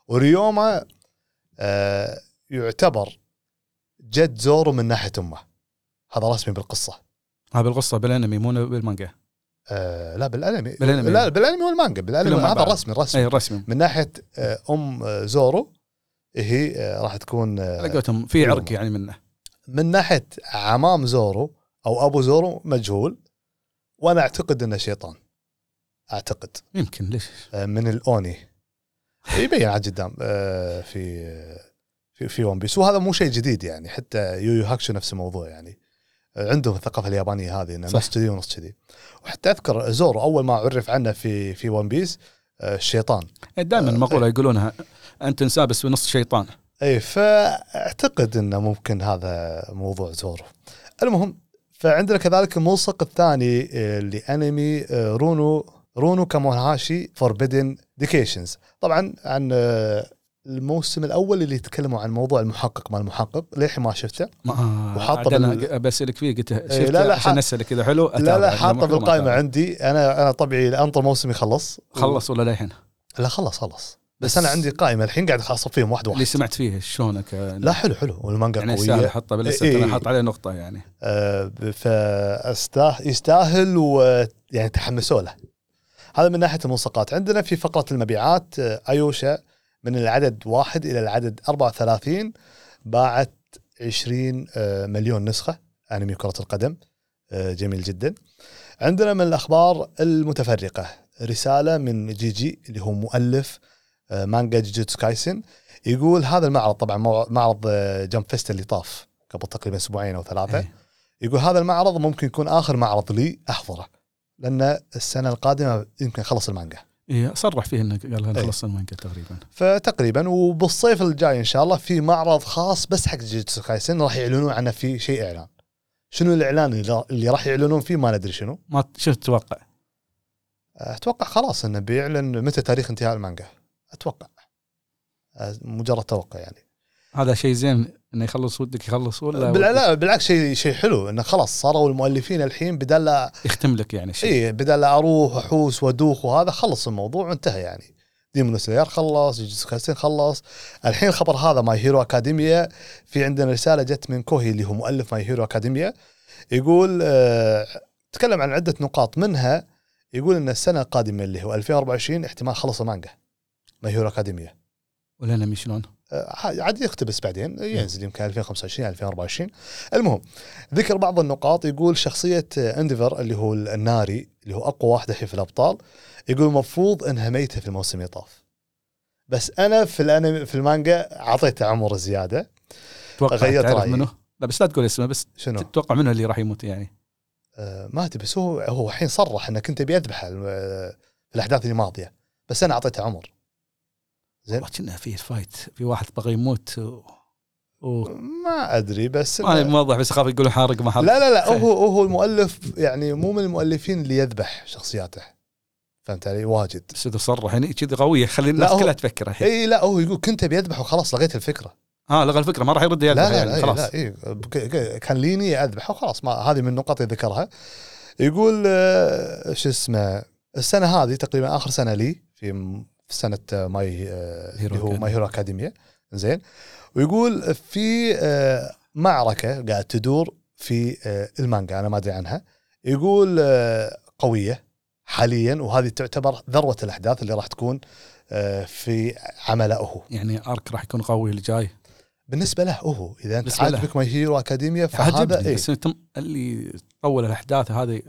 وريوما آه يعتبر جد زورو من ناحية أمه. هذا رسمي بالقصة. هذا بالقصة بالأنمي مو بالمانجا. آه لا بالأنمي. بالأنمي. لا بالأنمي والمانجا. بالأنمي هذا. رسمي رسمي. اي رسمي. من ناحية آه أم آه، زورو هي آه راح تكون آه على قولتهم في. عرق يعني منه. من ناحية عمام زورو أو أبو زورو مجهول. وأنا أعتقد إنه شيطان. أعتقد. يمكن ليش؟ آه، من الأوني. يبين على قدام آه، في في في ون بيس وهذا مو شيء جديد يعني حتى يو يو هاكشو نفس الموضوع يعني. عندهم الثقافة اليابانية هذه إنه. نص كذي ونص كذي. وحتى أذكر زورو أول ما عرف عنه في في ون بيس آه، الشيطان. دائما آه، مقوله يقولونها أنت إنسان بس بنص شيطان. اي فأعتقد إنه ممكن هذا موضوع زورو المهم فعندنا كذلك الملصق الثاني آه، لأنمي رون رون كاموناهاشي Forbidden Deductions طبعا عن الموسم الأول اللي يتكلموا عن موضوع المحقق ما المحقق للحين ما شفته؟ ما وحاطه بال- بسألك فيه قلت إيه، شفت لا، لا، عشان اسالك اذا حلو؟ لا. لا حاطه بالقائمه. عندي. أنا أنا طبعي انطر موسم يخلص خلص ولا للحين لا خلص خلص. بس, بس أنا عندي قائمة الحين قاعد اصف فيهم واحد اللي واحد سمعت فيه شلونك؟ لا حلو حلو. والمانجا يعني قويه يستاهل احطه باللسته إيه. أنا حاط عليه نقطة يعني. فاستاه يستاهل ويعني تحمسوا له. هذا من ناحية الملصقات. عندنا في فقرة المبيعات آه، أيوشا من العدد واحد إلى العدد 34 باعت 20 آه، مليون نسخة أنمي كرة القدم آه، جميل جدا. عندنا من الأخبار المتفرقة رسالة من جي جي اللي هو مؤلف آه، مانجا جوجوتسو كايسن يقول هذا المعرض طبعا معرض Jump Fest اللي طاف قبل تقريبا أسبوعين أو ثلاثة. إيه. يقول هذا المعرض ممكن يكون آخر معرض لي أحضره لأن السنة القادمة يمكن خلص المانجا. إيه صرح فيه انه قال إيه. خلص المانجا تقريبا. فتقريبا وبالصيف الجاي إن شاء الله في معرض خاص بس حق جوجوتسو كايسن راح يعلنون عنه في شيء إعلان. شنو الإعلان اللي- راح يعلنون فيه ما ندري شنو. ما شو تتوقع؟ أتوقع خلاص إنه بيعلن متى تاريخ انتهاء المانجا. أتوقع. أه، مجرد توقع يعني. هذا شيء زين إنه يخلص ودك يخلص ولا ودك؟ لا بالعكس شيء شيء حلو. إنه خلاص صاروا المؤلفين الحين بدل لا يختم لك يعني شيء. اي بدل لا أروح أحوس وأدوخ وهذا خلص الموضوع وانتهى يعني. Demon Slayer خلص جوجوتسو كايسن خلص. الحين الخبر هذا My Hero Academia في عندنا رسالة جت من كوهي اللي هو مؤلف My Hero Academia يقول آه تكلم عن عدة نقاط. منها يقول إن السنة القادمة اللي هو 2024 احتمال خلص المانجا. My Hero Academia والانمي شلون؟ آه، عاد يقتبس بعدين ينزل يمكن 2025 2024 المهم ذكر بعض النقاط يقول شخصية Endeavor اللي هو الناري اللي هو أقوى واحد الحين في الأبطال يقول المفروض إنها ميتة في الموسم يطاف بس أنا في الأنمي في المانجا أعطيته عمر زيادة. غيرت رأيي. منه؟ لا بس لا تقول اسمه بس شنو؟ تتوقع منه اللي راح يموت يعني. آه ما أدري بس هو هو الحين صرح انه كنت ابي اذبحه في الأحداث الماضيه بس أنا أعطيته عمر. زين. والله كنا في فايت في واحد بغى يموت و... و... ما أدري بس ما موضح بس اخاف يقولوا حارق ما حارق. لا لا لا هو هو المؤلف يعني مو من المؤلفين اللي يذبح شخصياته. فهمت علي؟ واجد. بس إذا صرح يعني كذي قويه خلي الناس هو- كلها تفكر الحين. إي لا هو يقول كنت أبي اذبح وخلاص لغيت الفكرة. آه لغى الفكرة ما راح يرد يذبح لا يعني لا, خلاص. لا إيه كان ليني اذبح وخلاص ما هذه من النقاط اللي ذكرها. يقول آه، شو اسمه السنة هذه تقريبا آخر سنة لي في سنة آه، My آه، Hero اللي هو. My Hero Academia زين. ويقول في آه، معركة قاعد تدور في المانجا أنا ما أدري عنها. يقول قوية حاليا وهذه تعتبر ذروة الأحداث اللي راح تكون في عمله هو. يعني arc راح يكون قوي اللي جاي؟ بالنسبة له هو. إذا أنت. عاجبك My Hero Academia فهذا إيه. بس اللي طول الأحداث هذه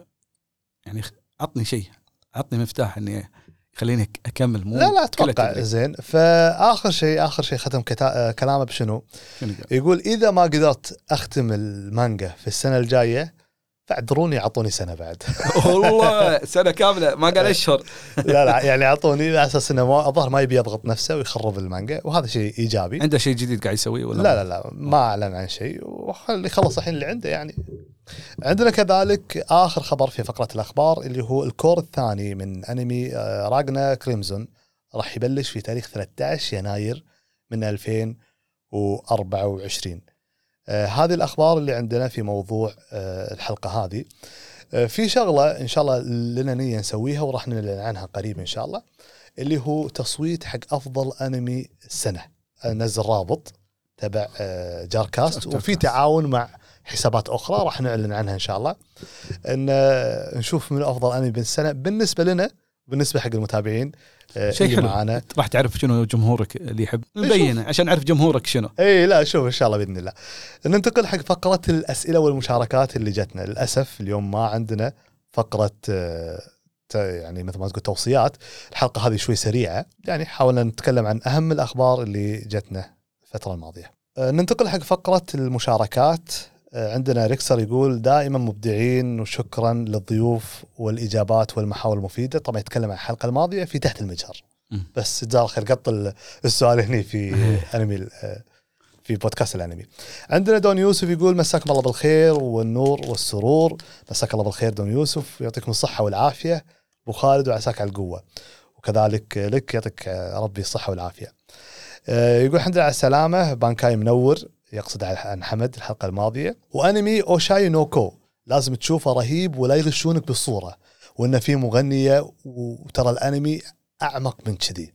يعني عطني شيء عطني مفتاح إني يخليني أك- أكمل مو لا لا أتوقع. زين. فآخر شيء آخر شيء ختم كتا... آه، كلامه بشنو؟ يقول؟ إذا ما قدرت أختم المانجا في السنة الجاية فاعذروني أعطوني سنة بعد. والله سنة كاملة ما قال اشهر لا لا يعني أعطوني على أساس إنه ما الظاهر ما يبي يضغط نفسه ويخرب المانجا وهذا شيء إيجابي. عنده شيء جديد قاعد يسويه ولا لا لا لا ما أعلن عن شيء وخلي خلص الحين اللي عنده يعني عندنا كذلك آخر خبر في فقرة الأخبار اللي هو الكور الثاني من أنمي آه، راجنا كريمزون. راح يبلش في تاريخ 13 يناير من 2024 آه، هذه الأخبار اللي عندنا في موضوع آه، الحلقة هذه. آه، في شغلة إن شاء الله لنا نية نسويها وراح نعلن عنها قريب إن شاء الله اللي هو تصويت حق أفضل أنمي السنة. نزل رابط تبع آه، جاركاست. وفي تعاون مع حسابات أخرى راح نعلن عنها إن شاء الله. إن آه، نشوف من افضل انمي بالسنه بالنسبة لنا بالنسبة حق المتابعين آه، شيء حلو. معانا راح تعرف شنو جمهورك اللي يحب. مبينة عشان نعرف جمهورك شنو. إي لا شوف إن شاء الله بإذن الله. ننتقل حق فقرة الأسئلة والمشاركات اللي جتنا. للأسف اليوم ما عندنا فقرة آه، يعني مثل ما تقول توصيات. الحلقة هذه شوي سريعة. يعني حاولنا نتكلم عن أهم الأخبار اللي جتنا الفترة الماضية. ننتقل حق فقرة المشاركات. عندنا ريكسر يقول دائما مبدعين وشكرا للضيوف والإجابات والمحاور المفيدة طبعا يتكلم عن الحلقة الماضية في تحت المجهر. بس جزاه الله خير قط ال- السؤال هني في انمي ال- آه، في بودكاست الانمي. عندنا دون يوسف يقول مساكم الله بالخير والنور والسرور، مساك الله بالخير دون يوسف يعطيكم الصحة والعافية أبو خالد وعساك على القوة. وكذلك لك يعطيك آه، ربي الصحة والعافية. آه، يقول الحمد لله على السلامة بانكاي منور يقصد عن حمد الحلقة الماضية. وأنمي اوشاي نوكو لازم تشوفه رهيب ولا يغشونك بالصورة. وإنه في مغنية وترى الأنمي أعمق من كذي.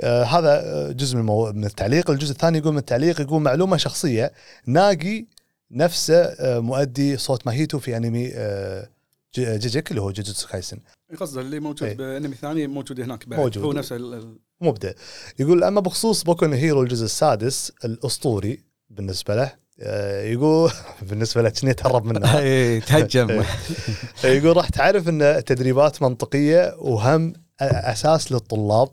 آه هذا جزء من, المو... من التعليق، الجزء الثاني يقول من التعليق يقول معلومة شخصية. ناقي نفسه آه مؤدي صوت ماهيتو في أنمي آه جيجيك اللي هو جوجوتسو كايسن. قصده اللي موجود إيه. بأنمي ثاني موجود هناك بعد. موجود. هو نفس ال- مبدع يقول أما بخصوص بوكو هيرو الجزء السادس الأسطوري بالنسبة له آه، يقول بالنسبة له كني يتهرب منه. إيه، تهجم. يقول راح تعرف إن تدريبات منطقية وهم أساس للطلاب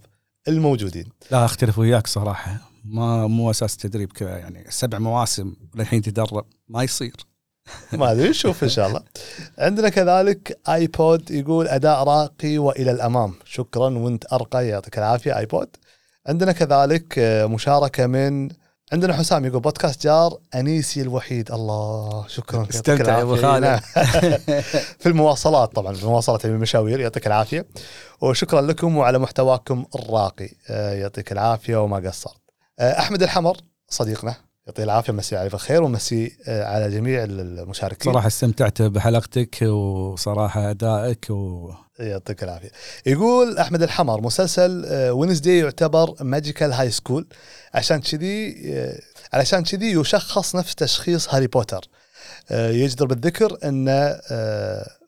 الموجودين. لا أختلف وياك صراحة. ما مو أساس تدريب كذا يعني سبع مواسم للحين تدرب ما يصير. ما أدري نشوف إن شاء الله. عندنا كذلك ايبود يقول أداء راقي وإلى الأمام. شكرا وأنت أرقى يعطيك العافية ايبود عندنا كذلك آه، مشاركة من عندنا حسام يقول بودكاست جار أنيسي الوحيد. الله شكرا استمتع يا العافية. خالد. في المواصلات طبعا في المواصلات يعني المشاوير يعطيك العافية. وشكرا لكم وعلى محتواكم الراقي. آه، يعطيك العافية وما قصرت. آه، أحمد الحمر صديقنا. يعطيه العافية مسي عليه بالخير ومسي آه، على جميع المشاركين صراحة استمتعت بحلقتك وصراحة أدائك و يعطيك العافية. يقول أحمد الحمر مسلسل Wednesday يعتبر magical high school عشان كذي آه، علشان كذي يشخص نفس تشخيص هاري بوتر. آه، يجدر بالذكر أن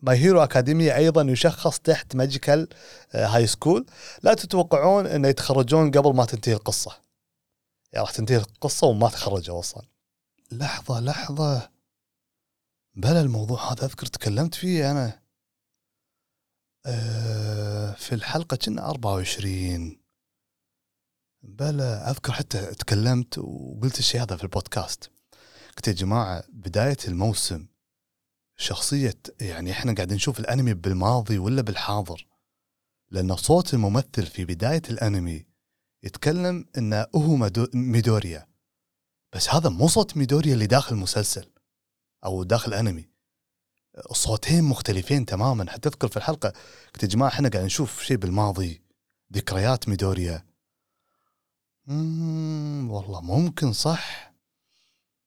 My Hero Academia أيضا يشخص تحت magical high school لا تتوقعون انه يتخرجون قبل ما تنتهي القصة. يعني راح تنتهي القصة وما تخرجوا أصلا. لحظة لحظة بلا الموضوع هذا أذكر تكلمت فيه أنا. آه، في الحلقة كنا 24 بلا أذكر حتى تكلمت وقلت الشيء هذا في البودكاست قلت يا جماعة بداية الموسم شخصية يعني إحنا قاعدين نشوف الأنمي بالماضي ولا بالحاضر لأن صوت الممثل في بداية الأنمي يتكلم انه هو ميدوريا. بس هذا مو صوت ميدوريا اللي داخل المسلسل أو داخل أنمي. صوتين مختلفين تماما. حتى اذكر في الحلقة قلت يا جماعة إحنا قاعد نشوف شيء بالماضي. ذكريات ميدوريا. والله ممكن صح.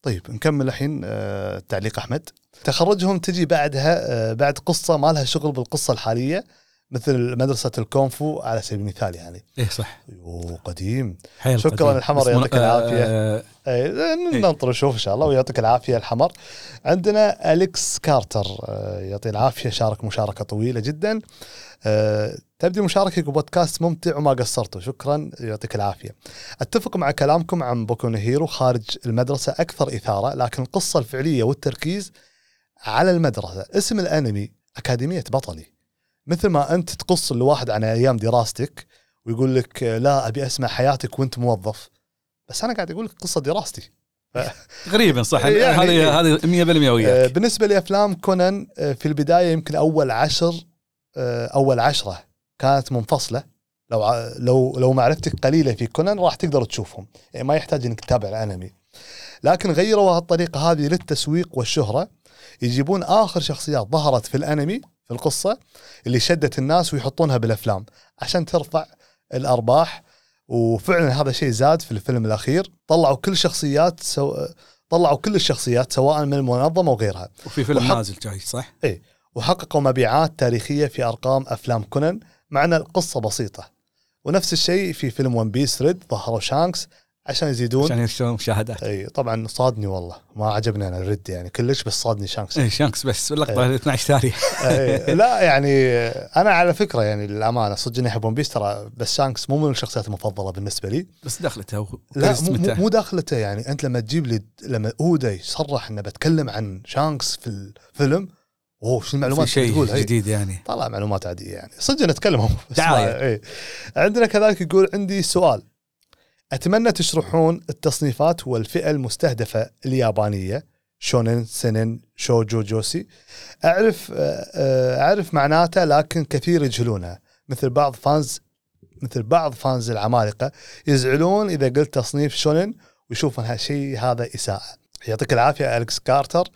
طيب نكمل الحين آه، تعليق أحمد. تخرجهم تجي بعدها آه، بعد قصة ما لها شغل بالقصة الحالية. مثل مدرسة الكونفو على سبيل المثال يعني. إيه صح. أيوه قديم. حيل شكراً قديم. الحمر، يعطيك العافية. آه، اي ننطر نشوف إن شاء الله ويعطيك العافية الحمر. عندنا أليكس كارتر آه، يعطيه العافية شارك مشاركة طويلة جدا. آه، تبدي مشاركتك بودكاست ممتع وما قصرتوا. شكرا يعطيك العافية. أتفق مع كلامكم عن بوكو هيرو خارج المدرسة أكثر إثارة لكن القصة الفعلية والتركيز على المدرسة. اسم الأنمي أكاديمية بطلي مثل ما أنت تقص الواحد عن أيام دراستك ويقول لك آه، لا أبي أسمع حياتك وأنت موظف. بس أنا قاعد أقول لك قصة دراستي. تقريبا صح. يعني هذه. هذه 100% آه، وياك. بالنسبة لأفلام كونان آه، في البداية يمكن أول عشر آه، أول عشرة كانت منفصلة. لو لو لو معرفتك قليلة في كونان راح تقدر تشوفهم. يعني ما يحتاج إنك تتابع الأنمي. لكن غيروا هالطريقة هذه للتسويق والشهرة. يجيبون آخر شخصيات ظهرت في الأنمي في القصة اللي شدت الناس ويحطونها بالأفلام عشان ترفع الأرباح. وفعلا هذا شيء زاد في الفيلم الأخير. طلعوا كل شخصيات سو... طلعوا كل الشخصيات سواء من المنظمة وغيرها وفي فيلم وحط- نازل جاي صح؟ وحققوا مبيعات تاريخية في أرقام أفلام كونان مع إن القصة بسيطة. ونفس الشيء في فيلم One Piece Red ظهروا شانكس عشان يزيدون. عشان يشترون مشاهدات. إي طبعا صادني والله. ما عجبني أنا ال Red يعني. كلش بس صادني شانكس. إيه شانكس بس. اللقطه 12 تاريخ أي لا يعني أنا على فكرة يعني للأمانة صدق إني أحب One Piece ترى بس شانكس مو من الشخصيات المفضلة بالنسبة لي. بس دخلته و- لا مو, مو, داخلته يعني. أنت لما تجيب لي لما اودا يصرح إنه بتكلم عن شانكس في الفيلم أوه شو المعلومات شيء تقول؟ جديد يعني. طلع معلومات عادية يعني. صدق نتكلم. ما- إيه. عندنا كذلك يقول عندي سؤال. أتمنى تشرحون التصنيفات والفئة المستهدفة اليابانية. شونن سنن شوجو جوسي. أعرف آه، آه، أعرف معناته لكن كثير يجهلونها. مثل بعض فانز مثل بعض فانز العمالقة يزعلون إذا قلت تصنيف شونن ويشوفون هالشيء هذا إساءة. يعطيك العافية الكس كارتر.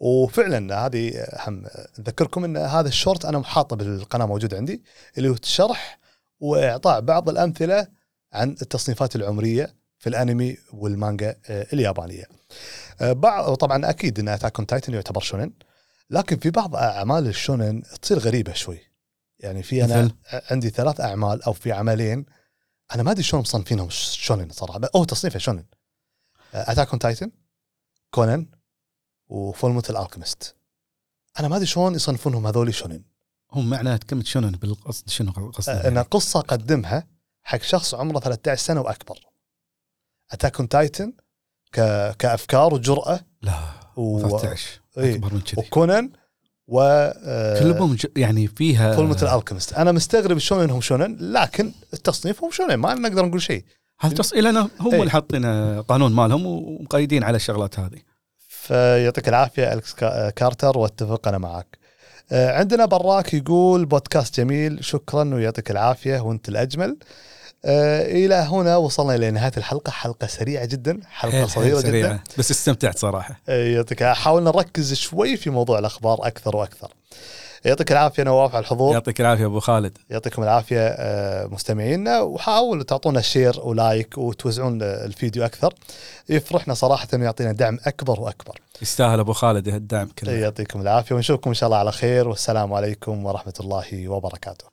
وفعلا هذه هم أذكركم إن هذا الشورت أنا حاطه بالقناة موجود عندي اللي هو شرح وإعطاء بعض الأمثلة عن التصنيفات العمرية في الانمي والمانجا آه، اليابانية. آه، بعض طبعا أكيد إن Attack on Titan يعتبر shonen لكن في بعض أعمال ال shonen تصير غريبة شوي. يعني في أنا مثل؟ عندي ثلاث أعمال أو في عملين أنا ما أدري شلون مصنفينهم shonen صراحة أو تصنيفه shonen. Attack on Titan كونان و Fullmetal Alchemist أنا ما أدري شلون يصنفونهم هذول shonen هم معنى كلمة شنو بالقصد شنو آه، قصده إن قصة قدمها حق شخص عمره 13 سنة وأكبر Attack on Titan ك... كأفكار وجرأة لا و... 13 إيه. أكبر من كذي وكونان و آه، كلهم يعني فيها Fullmetal Alchemist أنا مستغرب شلون انهم shonen لكن التصنيف هم shonen ما نقدر نقول شيء هذا تص... لأن هم إيه. اللي حاطين قانون مالهم ومقيدين على الشغلات هذه فيعطيك العافية ألكس كا- كارتر وأتفق أنا معك. آه، عندنا براك يقول بودكاست جميل شكرا ويعطيك العافية وأنت الأجمل. آه، إلى هنا وصلنا إلى نهاية الحلقة. حلقة سريعة جدا حلقة صغيرة حيل جدا بس استمتعت صراحة. آه، يعطيك حاولنا نركز شوي في موضوع الأخبار أكثر وأكثر. يعطيك العافية نواف على الحضور. يعطيك العافية أبو خالد. يعطيكم العافية آه، مستمعينا. وحاولوا تعطونا share و like وتوزعون الفيديو أكثر. يفرحنا صراحة يعطينا دعم أكبر وأكبر. يستاهل أبو خالد الدعم كله. يعطيكم العافية ونشوفكم إن شاء الله على خير. والسلام عليكم ورحمة الله وبركاته.